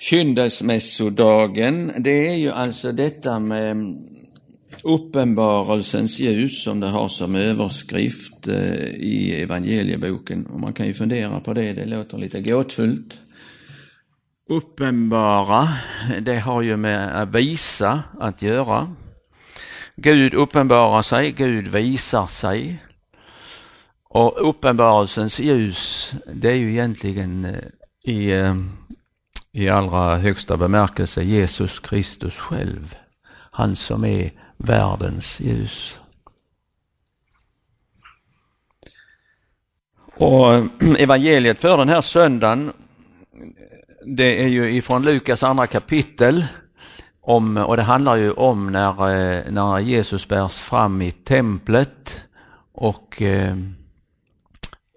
Kyndelsmässodagen, det är ju alltså detta med uppenbarelsens ljus som det har som överskrift eh, i evangelieboken. Och man kan ju fundera på det, det låter lite gåtfullt. Uppenbara, det har ju med att visa att göra. Gud uppenbarar sig, Gud visar sig. Och uppenbarelsens ljus, det är ju egentligen eh, i, eh, i allra högsta bemärkelse Jesus Kristus själv. Han som är världens ljus. Och evangeliet för den här söndagen, det är ju ifrån Lukas andra kapitel om, och det handlar ju om när, eh, när Jesus bärs fram i templet och, eh,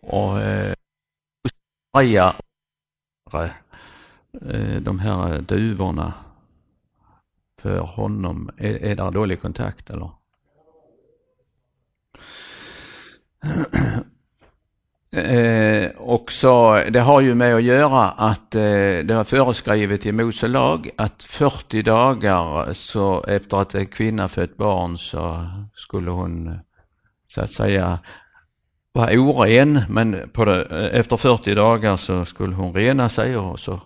och, eh, och Maria, Eh, de här duvorna för honom. Är, är det dålig kontakt eller? Eh, och så, det har ju med att göra att eh, det var föreskrivet i Mose lag att 40 dagar så efter att en kvinna fött barn så skulle hon så att säga vara oren men på det, eh, efter 40 dagar så skulle hon rena sig och så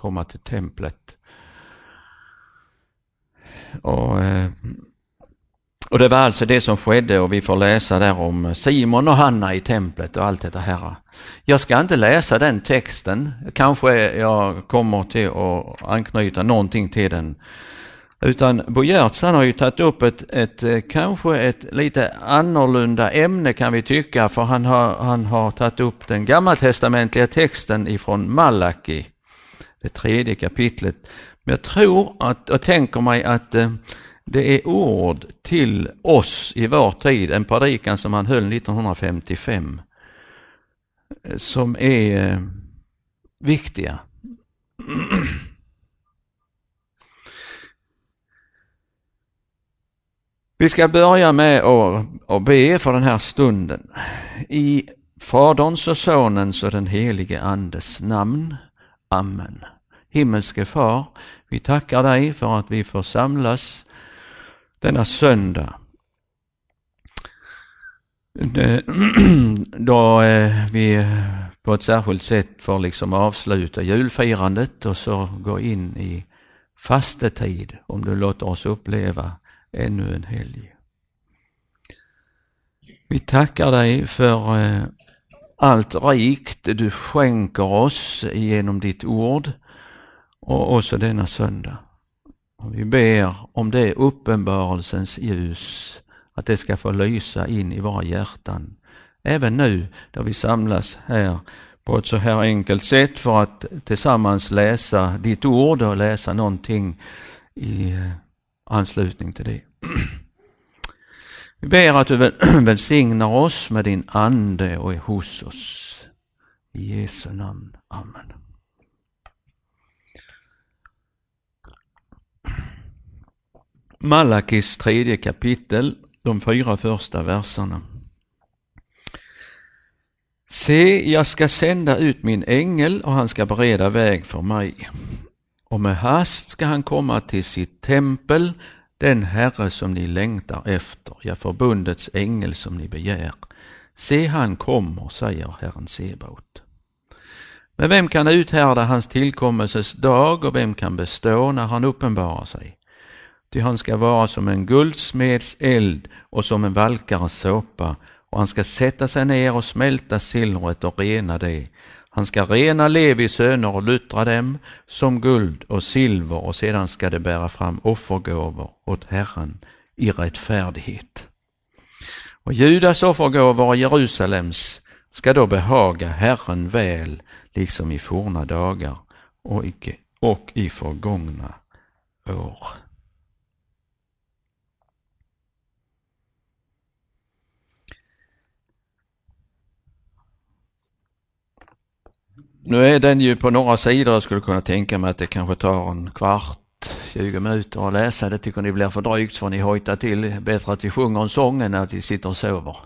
komma till templet. Och, eh, och det var alltså det som skedde och vi får läsa där om Simon och Hanna i templet och allt detta här. Jag ska inte läsa den texten, kanske jag kommer till att anknyta någonting till den. Utan Bo Giertz har ju tagit upp ett, ett, eh, kanske ett lite annorlunda ämne kan vi tycka, för han har, han har tagit upp den gammaltestamentliga texten ifrån Malaki, det tredje kapitlet. Men jag tror att, och tänker mig att eh, det är ord till oss i vår tid, en predikan som han höll 1955, eh, som är eh, viktiga. Vi ska börja med att be för den här stunden. I Faderns och Sonens och den helige Andes namn. Amen. Himmelske Far, vi tackar dig för att vi får samlas denna söndag. Då eh, vi på ett särskilt sätt får liksom avsluta julfirandet och så gå in i fastetid om du låter oss uppleva ännu en helg. Vi tackar dig för eh, allt rikt du skänker oss genom ditt ord och också denna söndag. Och vi ber om det uppenbarelsens ljus, att det ska få lysa in i våra hjärtan. Även nu där vi samlas här på ett så här enkelt sätt för att tillsammans läsa ditt ord och läsa någonting i eh, anslutning till det. Vi ber att du välsignar oss med din ande och är hos oss. I Jesu namn. Amen. Malakis tredje kapitel, de fyra första verserna. Se, jag ska sända ut min ängel och han ska bereda väg för mig. Och med hast ska han komma till sitt tempel, den Herre som ni längtar efter, ja, förbundets ängel som ni begär. Se, han kommer, säger Herren Sebaot. Men vem kan uthärda hans tillkommelses dag och vem kan bestå när han uppenbarar sig? Ty han ska vara som en guldsmeds eld och som en valkares såpa och han ska sätta sig ner och smälta silvret och rena det. Han ska rena Levis söner och luttra dem som guld och silver och sedan ska det bära fram offergåvor åt Herren i rättfärdighet. Och Judas offergåvor och Jerusalems ska då behaga Herren väl, liksom i forna dagar och, och i förgångna år. Nu är den ju på några sidor, jag skulle kunna tänka mig att det kanske tar en kvart, 20 minuter att läsa. Det tycker ni blir för drygt för ni hojtar till. Bättre att vi sjunger en sång än att vi sitter och sover.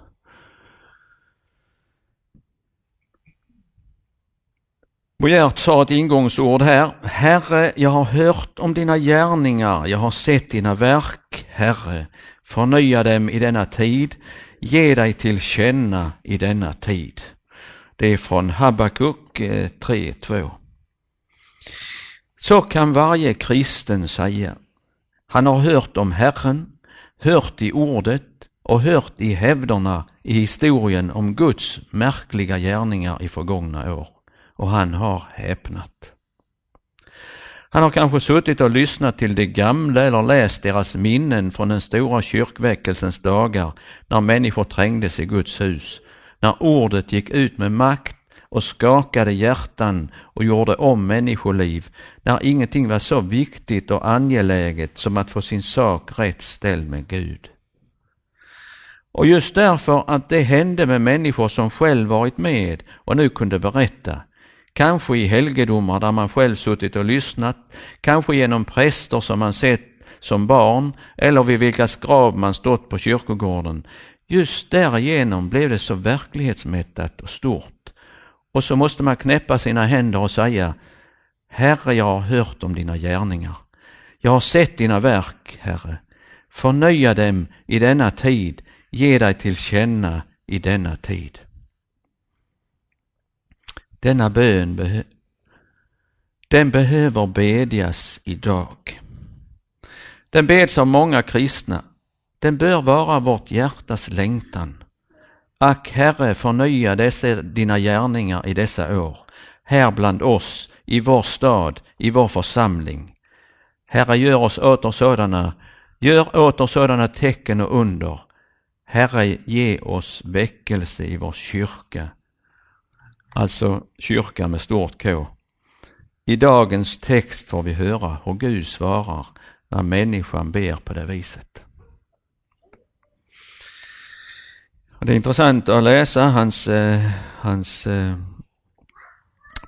Bo Gert sa ett ingångsord här. Herre, jag har hört om dina gärningar, jag har sett dina verk. Herre, förnya dem i denna tid, ge dig till känna i denna tid. Det är från Habakuk 3.2. Eh, Så kan varje kristen säga. Han har hört om Herren, hört i ordet och hört i hävderna i historien om Guds märkliga gärningar i förgångna år. Och han har häpnat. Han har kanske suttit och lyssnat till de gamla eller läst deras minnen från den stora kyrkväckelsens dagar när människor trängdes i Guds hus, när ordet gick ut med makt och skakade hjärtan och gjorde om människoliv, när ingenting var så viktigt och angeläget som att få sin sak rätt ställd med Gud. Och just därför att det hände med människor som själv varit med och nu kunde berätta, kanske i helgedomar där man själv suttit och lyssnat, kanske genom präster som man sett som barn eller vid vilkas grav man stått på kyrkogården. Just därigenom blev det så verklighetsmättat och stort. Och så måste man knäppa sina händer och säga Herre, jag har hört om dina gärningar. Jag har sett dina verk, Herre. Förnya dem i denna tid, ge dig till känna i denna tid. Denna bön behö den behöver bedjas idag. Den beds av många kristna. Den bör vara vårt hjärtas längtan. Ack Herre, förnya dessa dina gärningar i dessa år, här bland oss, i vår stad, i vår församling. Herre, gör oss åter sådana, gör åter sådana tecken och under. Herre, ge oss väckelse i vår kyrka. Alltså kyrka med stort K. I dagens text får vi höra hur Gud svarar när människan ber på det viset. Det är intressant att läsa hans, eh, hans eh,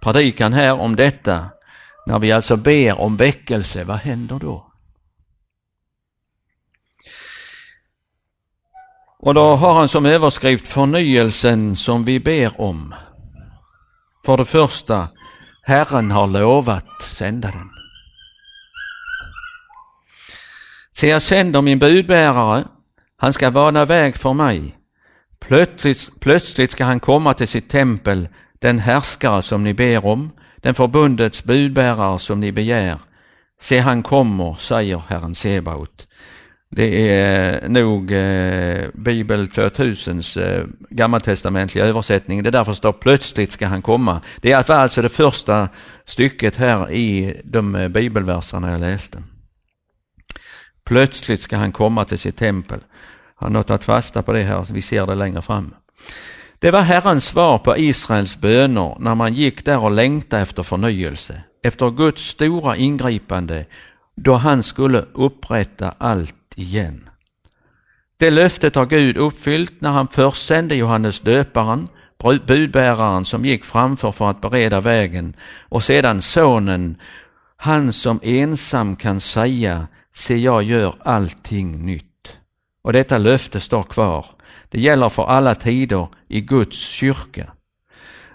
predikan här om detta. När vi alltså ber om väckelse, vad händer då? Och då har han som överskrift förnyelsen som vi ber om. För det första, Herren har lovat sända den. Se, jag sänder min budbärare, han ska vana väg för mig. Plötsligt, plötsligt ska han komma till sitt tempel, den härskare som ni ber om, den förbundets budbärare som ni begär. Se, han kommer, säger Herren Sebaot. Det är nog eh, Bibel 2000s eh, gammaltestamentliga översättning. Det är därför står plötsligt ska han komma. Det är alltså det första stycket här i de eh, bibelverserna jag läste. Plötsligt ska han komma till sitt tempel. Han har tagit fasta på det här, vi ser det längre fram. Det var Herrens svar på Israels böner när man gick där och längtade efter förnyelse, efter Guds stora ingripande då han skulle upprätta allt igen. Det löftet har Gud uppfyllt när han först sände Johannes döparen, budbäraren som gick framför för att bereda vägen, och sedan sonen, han som ensam kan säga, se jag gör allting nytt. Och detta löfte står kvar. Det gäller för alla tider i Guds kyrka.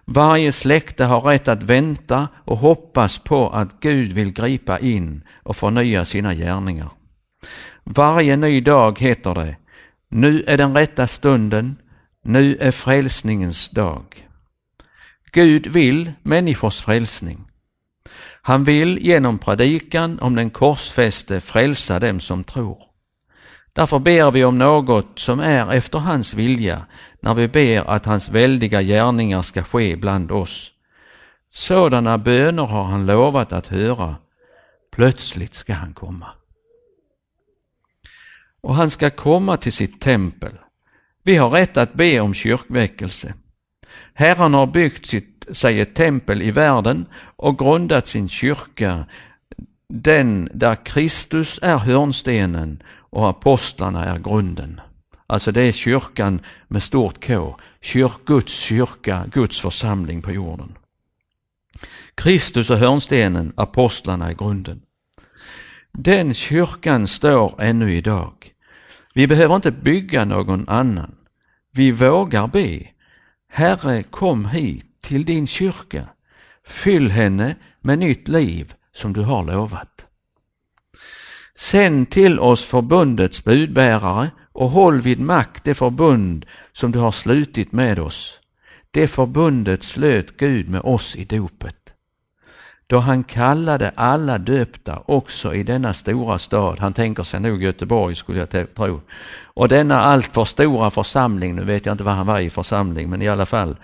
Varje släkte har rätt att vänta och hoppas på att Gud vill gripa in och förnya sina gärningar. Varje ny dag heter det, nu är den rätta stunden, nu är frälsningens dag. Gud vill människors frälsning. Han vill genom predikan om den korsfäste frälsa dem som tror. Därför ber vi om något som är efter hans vilja när vi ber att hans väldiga gärningar ska ske bland oss. Sådana böner har han lovat att höra. Plötsligt ska han komma. Och han ska komma till sitt tempel. Vi har rätt att be om kyrkväckelse. Herren har byggt sitt, sig ett tempel i världen och grundat sin kyrka, den där Kristus är hörnstenen och apostlarna är grunden. Alltså det är kyrkan med stort K, kyrk, Guds kyrka, Guds församling på jorden. Kristus är hörnstenen, apostlarna är grunden. Den kyrkan står ännu idag. Vi behöver inte bygga någon annan. Vi vågar be. Herre, kom hit till din kyrka. Fyll henne med nytt liv som du har lovat. Sänd till oss förbundets budbärare och håll vid makt det förbund som du har slutit med oss. Det förbundet slöt Gud med oss i dopet då han kallade alla döpta också i denna stora stad, han tänker sig nog Göteborg skulle jag tro, och denna alltför stora församling, nu vet jag inte vad han var i församling, men i alla fall,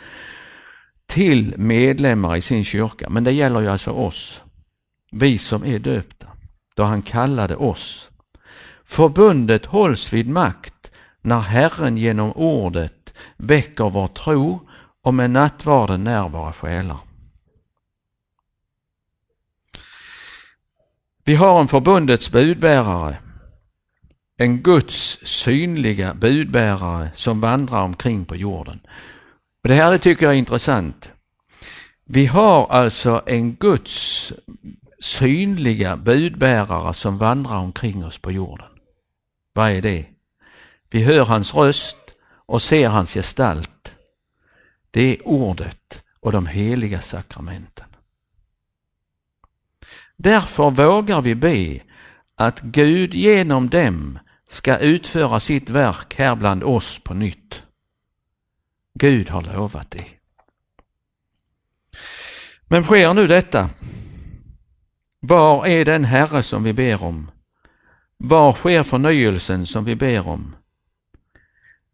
till medlemmar i sin kyrka. Men det gäller ju alltså oss, vi som är döpta, då han kallade oss. Förbundet hålls vid makt när Herren genom ordet väcker vår tro och med nattvarden när våra själar. Vi har en förbundets budbärare, en Guds synliga budbärare som vandrar omkring på jorden. Och det här tycker jag är intressant. Vi har alltså en Guds synliga budbärare som vandrar omkring oss på jorden. Vad är det? Vi hör hans röst och ser hans gestalt. Det är ordet och de heliga sakramenten. Därför vågar vi be att Gud genom dem ska utföra sitt verk här bland oss på nytt. Gud har lovat det. Men sker nu detta? Var är den Herre som vi ber om? Var sker förnyelsen som vi ber om?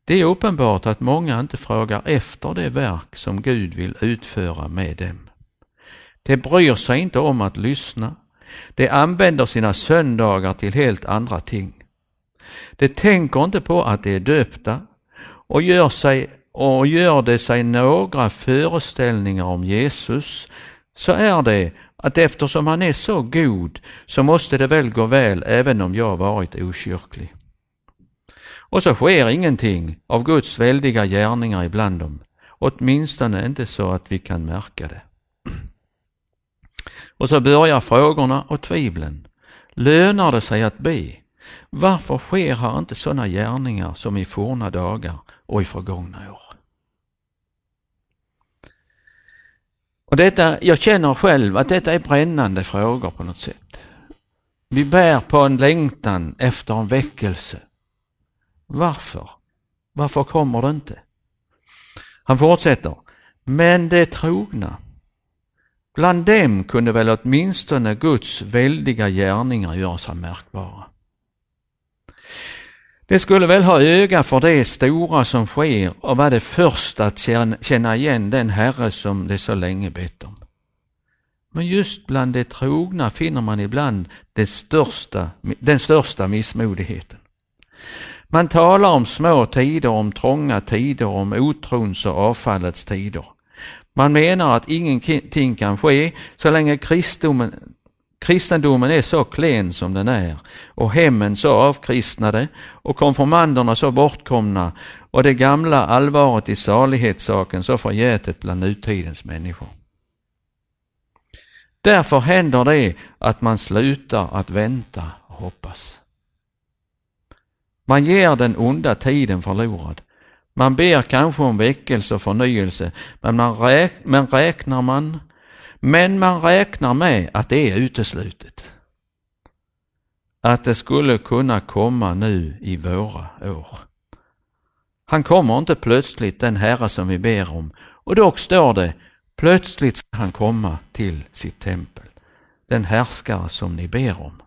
Det är uppenbart att många inte frågar efter det verk som Gud vill utföra med dem. De bryr sig inte om att lyssna. De använder sina söndagar till helt andra ting. De tänker inte på att de är döpta och gör, sig, och gör det sig några föreställningar om Jesus så är det att eftersom han är så god så måste det väl gå väl även om jag varit okyrklig. Och så sker ingenting av Guds väldiga gärningar ibland dem, åtminstone inte så att vi kan märka det. Och så börjar frågorna och tvivlen. Lönar det sig att be? Varför sker här inte sådana gärningar som i forna dagar och i förgångna år? Och detta, jag känner själv att detta är brännande frågor på något sätt. Vi bär på en längtan efter en väckelse. Varför? Varför kommer det inte? Han fortsätter. Men det trogna Bland dem kunde väl åtminstone Guds väldiga gärningar göra sig märkbara. Det skulle väl ha öga för det stora som sker och vara det första att känna igen den Herre som det så länge bett om. Men just bland de trogna finner man ibland största, den största missmodigheten. Man talar om små tider, om trånga tider, om otrons och avfallets tider. Man menar att ingenting kan ske så länge kristendomen, kristendomen är så klen som den är och hemmen så avkristnade och konfirmanderna så bortkomna och det gamla allvaret i salighetssaken så förgätet bland nutidens människor. Därför händer det att man slutar att vänta och hoppas. Man ger den onda tiden förlorad man ber kanske om väckelse och förnyelse, men, man räk men räknar man men man räknar med att det är uteslutet. Att det skulle kunna komma nu i våra år. Han kommer inte plötsligt den Herre som vi ber om och dock står det plötsligt ska han komma till sitt tempel. Den härskare som ni ber om.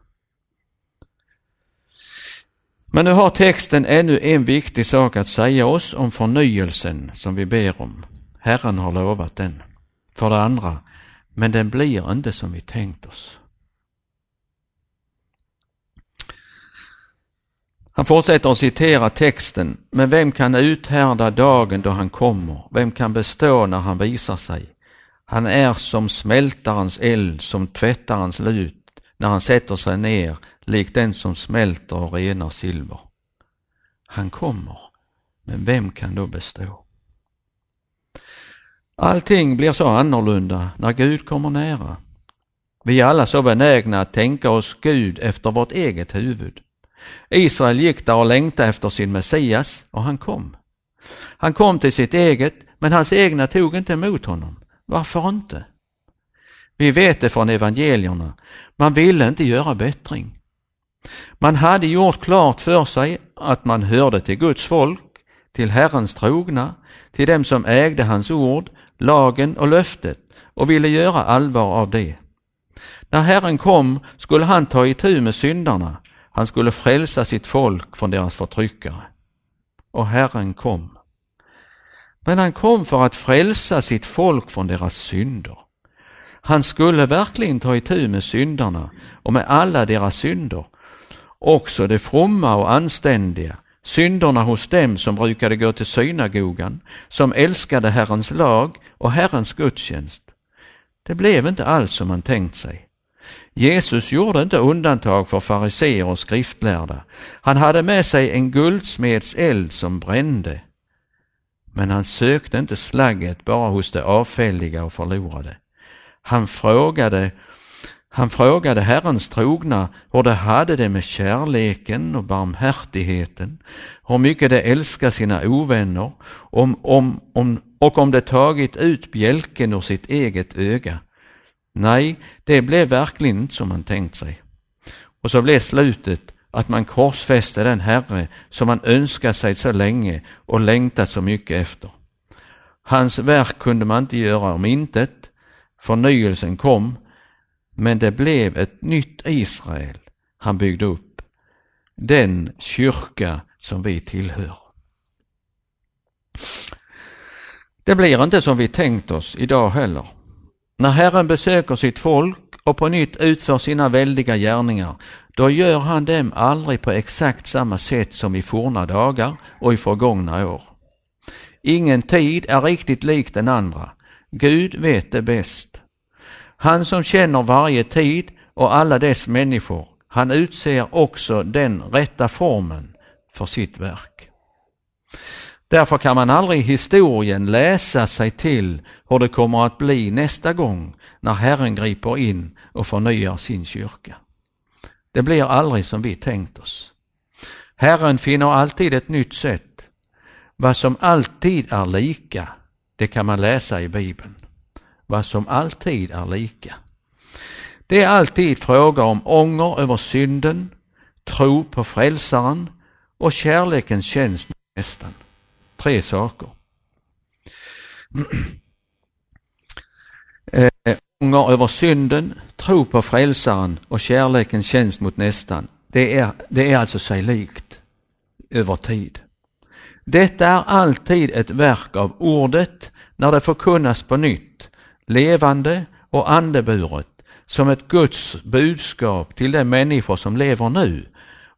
Men nu har texten ännu en viktig sak att säga oss om förnyelsen som vi ber om. Herren har lovat den. För det andra, men den blir inte som vi tänkt oss. Han fortsätter att citera texten, men vem kan uthärda dagen då han kommer? Vem kan bestå när han visar sig? Han är som smältarens eld, som tvättarens lut, när han sätter sig ner likt den som smälter och renar silver. Han kommer, men vem kan då bestå? Allting blir så annorlunda när Gud kommer nära. Vi är alla så benägna att tänka oss Gud efter vårt eget huvud. Israel gick där och längtade efter sin Messias och han kom. Han kom till sitt eget, men hans egna tog inte emot honom. Varför inte? Vi vet det från evangelierna. Man ville inte göra bättring. Man hade gjort klart för sig att man hörde till Guds folk, till Herrens trogna, till dem som ägde hans ord, lagen och löftet och ville göra allvar av det. När Herren kom skulle han ta itu med syndarna, han skulle frälsa sitt folk från deras förtryckare. Och Herren kom. Men han kom för att frälsa sitt folk från deras synder. Han skulle verkligen ta itu med syndarna och med alla deras synder, också de fromma och anständiga, synderna hos dem som brukade gå till synagogan, som älskade Herrens lag och Herrens gudstjänst. Det blev inte alls som man tänkt sig. Jesus gjorde inte undantag för fariseer och skriftlärda. Han hade med sig en guldsmeds eld som brände. Men han sökte inte slagget bara hos de avfälliga och förlorade. Han frågade, han frågade Herrens trogna hur de hade det med kärleken och barmhärtigheten, hur mycket de älskar sina ovänner om, om, om, och om de tagit ut bjälken ur sitt eget öga. Nej, det blev verkligen inte som man tänkt sig. Och så blev slutet att man korsfäste den Herre som man önskat sig så länge och längtat så mycket efter. Hans verk kunde man inte göra om intet. Förnyelsen kom, men det blev ett nytt Israel han byggde upp. Den kyrka som vi tillhör. Det blir inte som vi tänkt oss idag heller. När Herren besöker sitt folk och på nytt utför sina väldiga gärningar, då gör han dem aldrig på exakt samma sätt som i forna dagar och i förgångna år. Ingen tid är riktigt lik den andra. Gud vet det bäst. Han som känner varje tid och alla dess människor, han utser också den rätta formen för sitt verk. Därför kan man aldrig i historien läsa sig till hur det kommer att bli nästa gång när Herren griper in och förnyar sin kyrka. Det blir aldrig som vi tänkt oss. Herren finner alltid ett nytt sätt. Vad som alltid är lika, det kan man läsa i Bibeln. Vad som alltid är lika. Det är alltid fråga om ånger över synden, tro på frälsaren och kärlekens tjänst mot nästan. Tre saker. Äh, ånger över synden, tro på frälsaren och kärlekens tjänst mot nästan. Det är, det är alltså sig likt över tid. Detta är alltid ett verk av ordet när det förkunnas på nytt, levande och andeburet, som ett Guds budskap till de människor som lever nu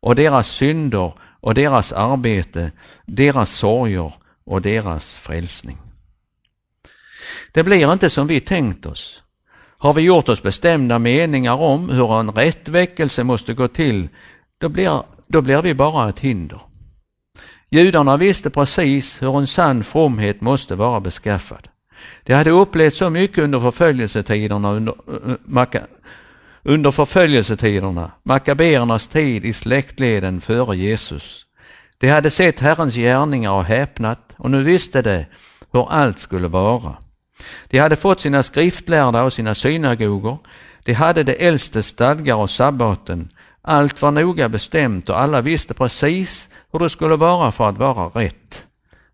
och deras synder och deras arbete, deras sorger och deras frälsning. Det blir inte som vi tänkt oss. Har vi gjort oss bestämda meningar om hur en rätt väckelse måste gå till, då blir, då blir vi bara ett hinder. Judarna visste precis hur en sann fromhet måste vara beskaffad. De hade upplevt så mycket under förföljelsetiderna, under, eh, eh, under förföljelsetiderna, makaberernas tid i släktleden före Jesus. De hade sett Herrens gärningar och häpnat och nu visste de hur allt skulle vara. De hade fått sina skriftlärda och sina synagogor. De hade de äldste stadgar och sabbaten. Allt var noga bestämt och alla visste precis hur det skulle vara för att vara rätt.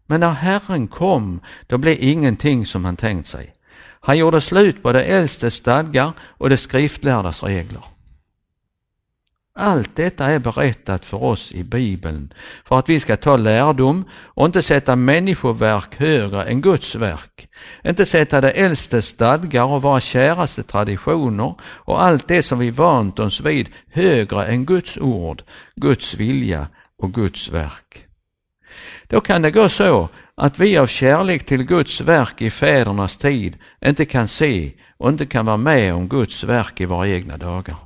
Men när Herren kom, då blev ingenting som han tänkt sig. Han gjorde slut på de äldste stadgar och de skriftlärdas regler. Allt detta är berättat för oss i Bibeln för att vi ska ta lärdom och inte sätta människoverk högre än Guds verk. Inte sätta det äldste stadgar och våra käraste traditioner och allt det som vi vant oss vid högre än Guds ord, Guds vilja och Guds verk. Då kan det gå så att vi av kärlek till Guds verk i fädernas tid inte kan se och inte kan vara med om Guds verk i våra egna dagar.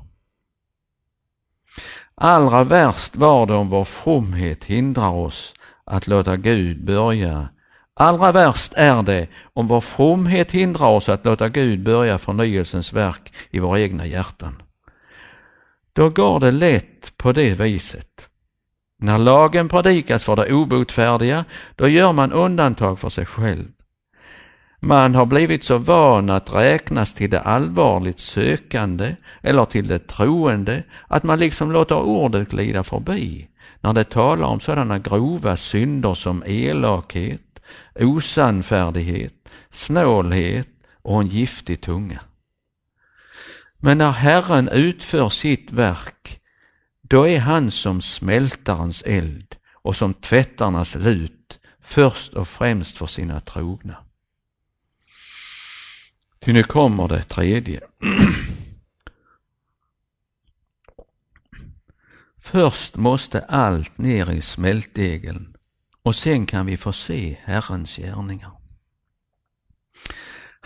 Allra värst var det om vår fromhet hindrar oss att låta Gud börja. Allra värst är det om vår fromhet hindrar oss att låta Gud börja förnyelsens verk i våra egna hjärtan. Då går det lätt på det viset. När lagen predikas för de obotfärdiga, då gör man undantag för sig själv. Man har blivit så van att räknas till det allvarligt sökande eller till det troende att man liksom låter ordet glida förbi när det talar om sådana grova synder som elakhet, osannfärdighet, snålhet och en giftig tunga. Men när Herren utför sitt verk, då är han som smältarens eld och som tvättarnas lut först och främst för sina trogna. Ty nu kommer det tredje. Först måste allt ner i smältdegeln och sen kan vi få se Herrens gärningar.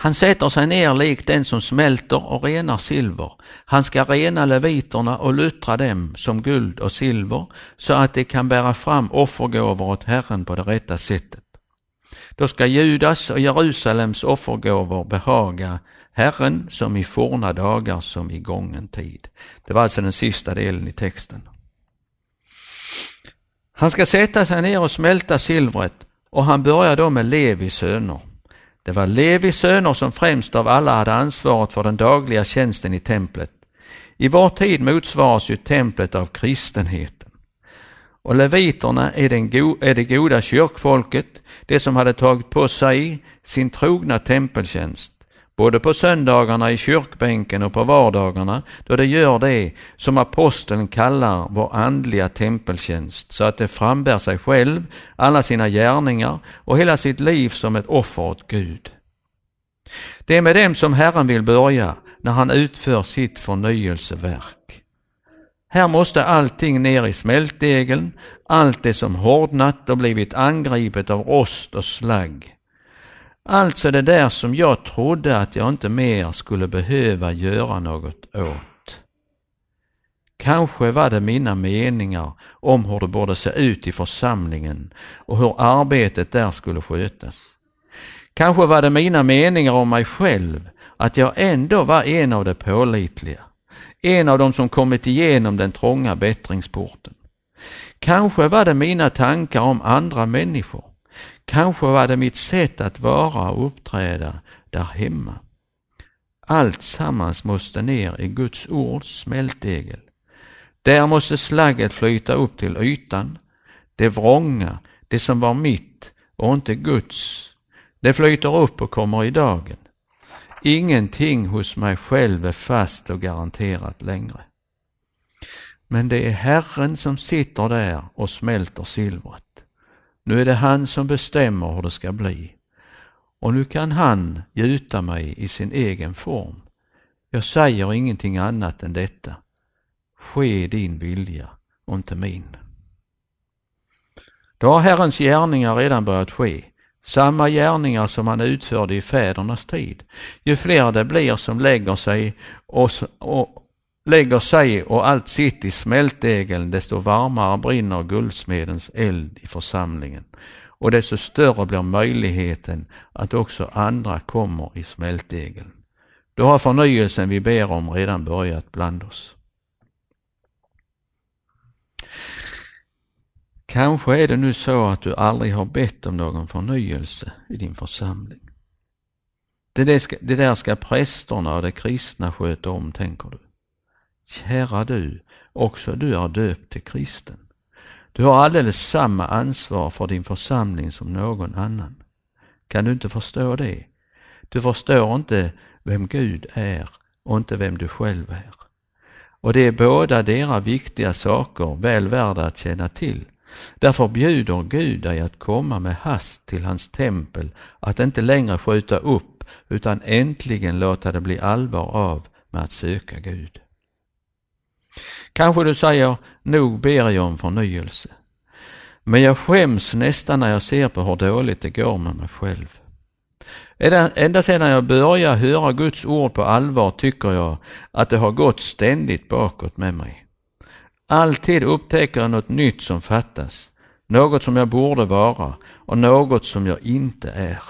Han sätter sig ner likt den som smälter och renar silver. Han ska rena leviterna och luttra dem som guld och silver så att de kan bära fram offergåvor åt Herren på det rätta sättet. Då ska Judas och Jerusalems offergåvor behaga Herren som i forna dagar som i gången tid. Det var alltså den sista delen i texten. Han ska sätta sig ner och smälta silvret och han börjar då med Levis söner. Det var Levis söner som främst av alla hade ansvaret för den dagliga tjänsten i templet. I vår tid motsvaras ju templet av kristenheten. Och leviterna är, den go är det goda kyrkfolket, det som hade tagit på sig sin trogna tempeltjänst både på söndagarna i kyrkbänken och på vardagarna då det gör det som aposteln kallar vår andliga tempeltjänst så att det frambär sig själv, alla sina gärningar och hela sitt liv som ett offer åt Gud. Det är med dem som Herren vill börja när han utför sitt förnyelseverk. Här måste allting ner i smältdegeln, allt det som hårdnat och blivit angripet av rost och slagg. Alltså det där som jag trodde att jag inte mer skulle behöva göra något åt. Kanske var det mina meningar om hur det borde se ut i församlingen och hur arbetet där skulle skötas. Kanske var det mina meningar om mig själv att jag ändå var en av de pålitliga. En av dem som kommit igenom den trånga bättringsporten. Kanske var det mina tankar om andra människor. Kanske var det mitt sätt att vara och uppträda där hemma. Allt sammans måste ner i Guds ords smältdegel. Där måste slagget flyta upp till ytan. Det vrånga, det som var mitt och inte Guds, det flyter upp och kommer i dagen. Ingenting hos mig själv är fast och garanterat längre. Men det är Herren som sitter där och smälter silvret. Nu är det han som bestämmer hur det ska bli. Och nu kan han gjuta mig i sin egen form. Jag säger ingenting annat än detta. Ske din vilja och inte min. Då har Herrens gärningar redan börjat ske. Samma gärningar som han utförde i fädernas tid. Ju fler det blir som lägger sig och, och, lägger sig och allt sitt i smältdegeln, desto varmare brinner guldsmedens eld i församlingen och desto större blir möjligheten att också andra kommer i smältdegeln. Då har förnyelsen vi ber om redan börjat bland oss. Kanske är det nu så att du aldrig har bett om någon förnyelse i din församling. Det där ska, det där ska prästerna och de kristna sköta om, tänker du. Kära du, också du är döpt till kristen. Du har alldeles samma ansvar för din församling som någon annan. Kan du inte förstå det? Du förstår inte vem Gud är och inte vem du själv är. Och det är båda dera viktiga saker väl värda att känna till. Därför bjuder Gud dig att komma med hast till hans tempel, att inte längre skjuta upp utan äntligen låta det bli allvar av med att söka Gud. Kanske du säger, nog ber jag om förnyelse. Men jag skäms nästan när jag ser på hur dåligt det går med mig själv. Ända sedan jag började höra Guds ord på allvar tycker jag att det har gått ständigt bakåt med mig. Alltid upptäcker jag något nytt som fattas, något som jag borde vara och något som jag inte är.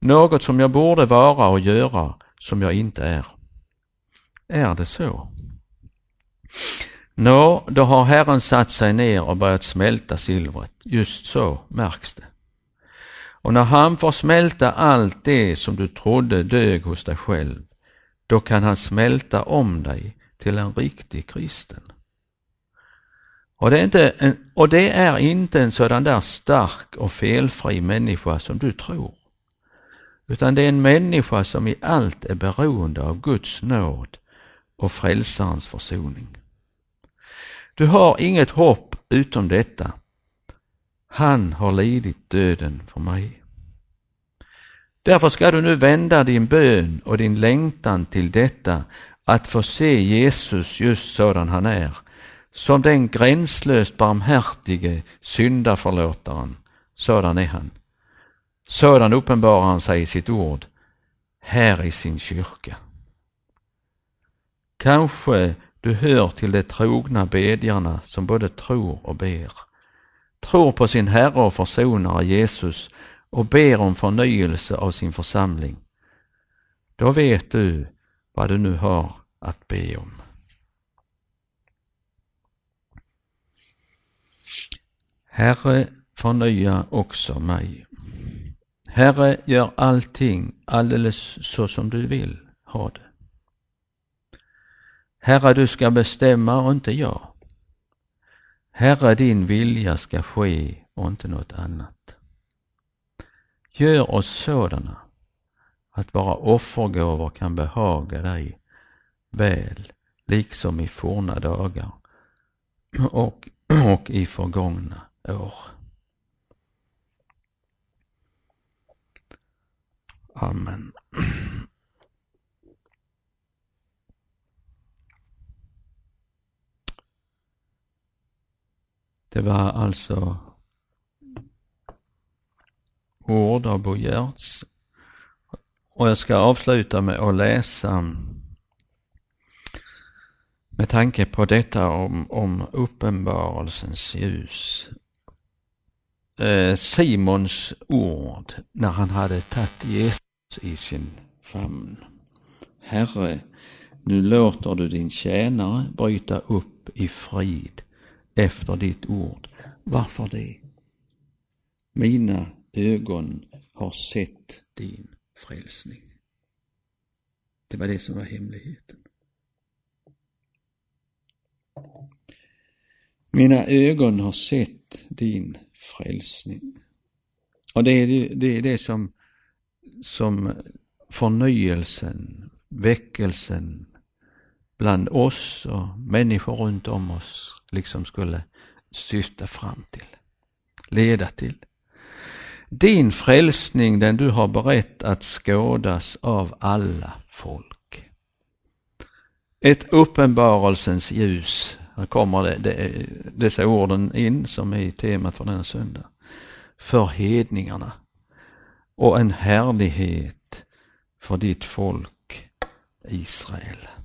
Något som jag borde vara och göra som jag inte är. Är det så? Nå, då har Herren satt sig ner och börjat smälta silvret. Just så märks det. Och när han får smälta allt det som du trodde dög hos dig själv, då kan han smälta om dig till en riktig kristen. Och det, är inte en, och det är inte en sådan där stark och felfri människa som du tror. Utan det är en människa som i allt är beroende av Guds nåd och frälsarens försoning. Du har inget hopp utom detta. Han har lidit döden för mig. Därför ska du nu vända din bön och din längtan till detta att få se Jesus just sådan han är, som den gränslöst barmhärtige syndaförlåtaren, sådan är han. Sådan uppenbarar han sig i sitt ord, här i sin kyrka. Kanske du hör till de trogna bedjarna som både tror och ber. Tror på sin Herre och försonare Jesus och ber om förnyelse av sin församling. Då vet du vad du nu har att be om. Herre, förnya också mig. Herre, gör allting alldeles så som du vill ha det. Herre, du ska bestämma och inte jag. Herre, din vilja ska ske och inte något annat. Gör oss sådana att våra offergåvor kan behaga dig väl, liksom i forna dagar och, och i förgångna år. Amen. Det var alltså ord av Bo Giertz. Och jag ska avsluta med att läsa med tanke på detta om, om uppenbarelsens ljus. Eh, Simons ord när han hade tagit Jesus i sin famn. Herre, nu låter du din tjänare bryta upp i frid efter ditt ord. Varför det? Mina ögon har sett din frälsning. Det var det som var hemligheten. Mina ögon har sett din frälsning. Och det är det, det, är det som, som förnyelsen, väckelsen bland oss och människor runt om oss liksom skulle syfta fram till, leda till. Din frälsning, den du har berett att skådas av alla folk. Ett uppenbarelsens ljus, här kommer det, det, dessa orden in som är temat för denna söndag. För hedningarna och en härlighet för ditt folk Israel.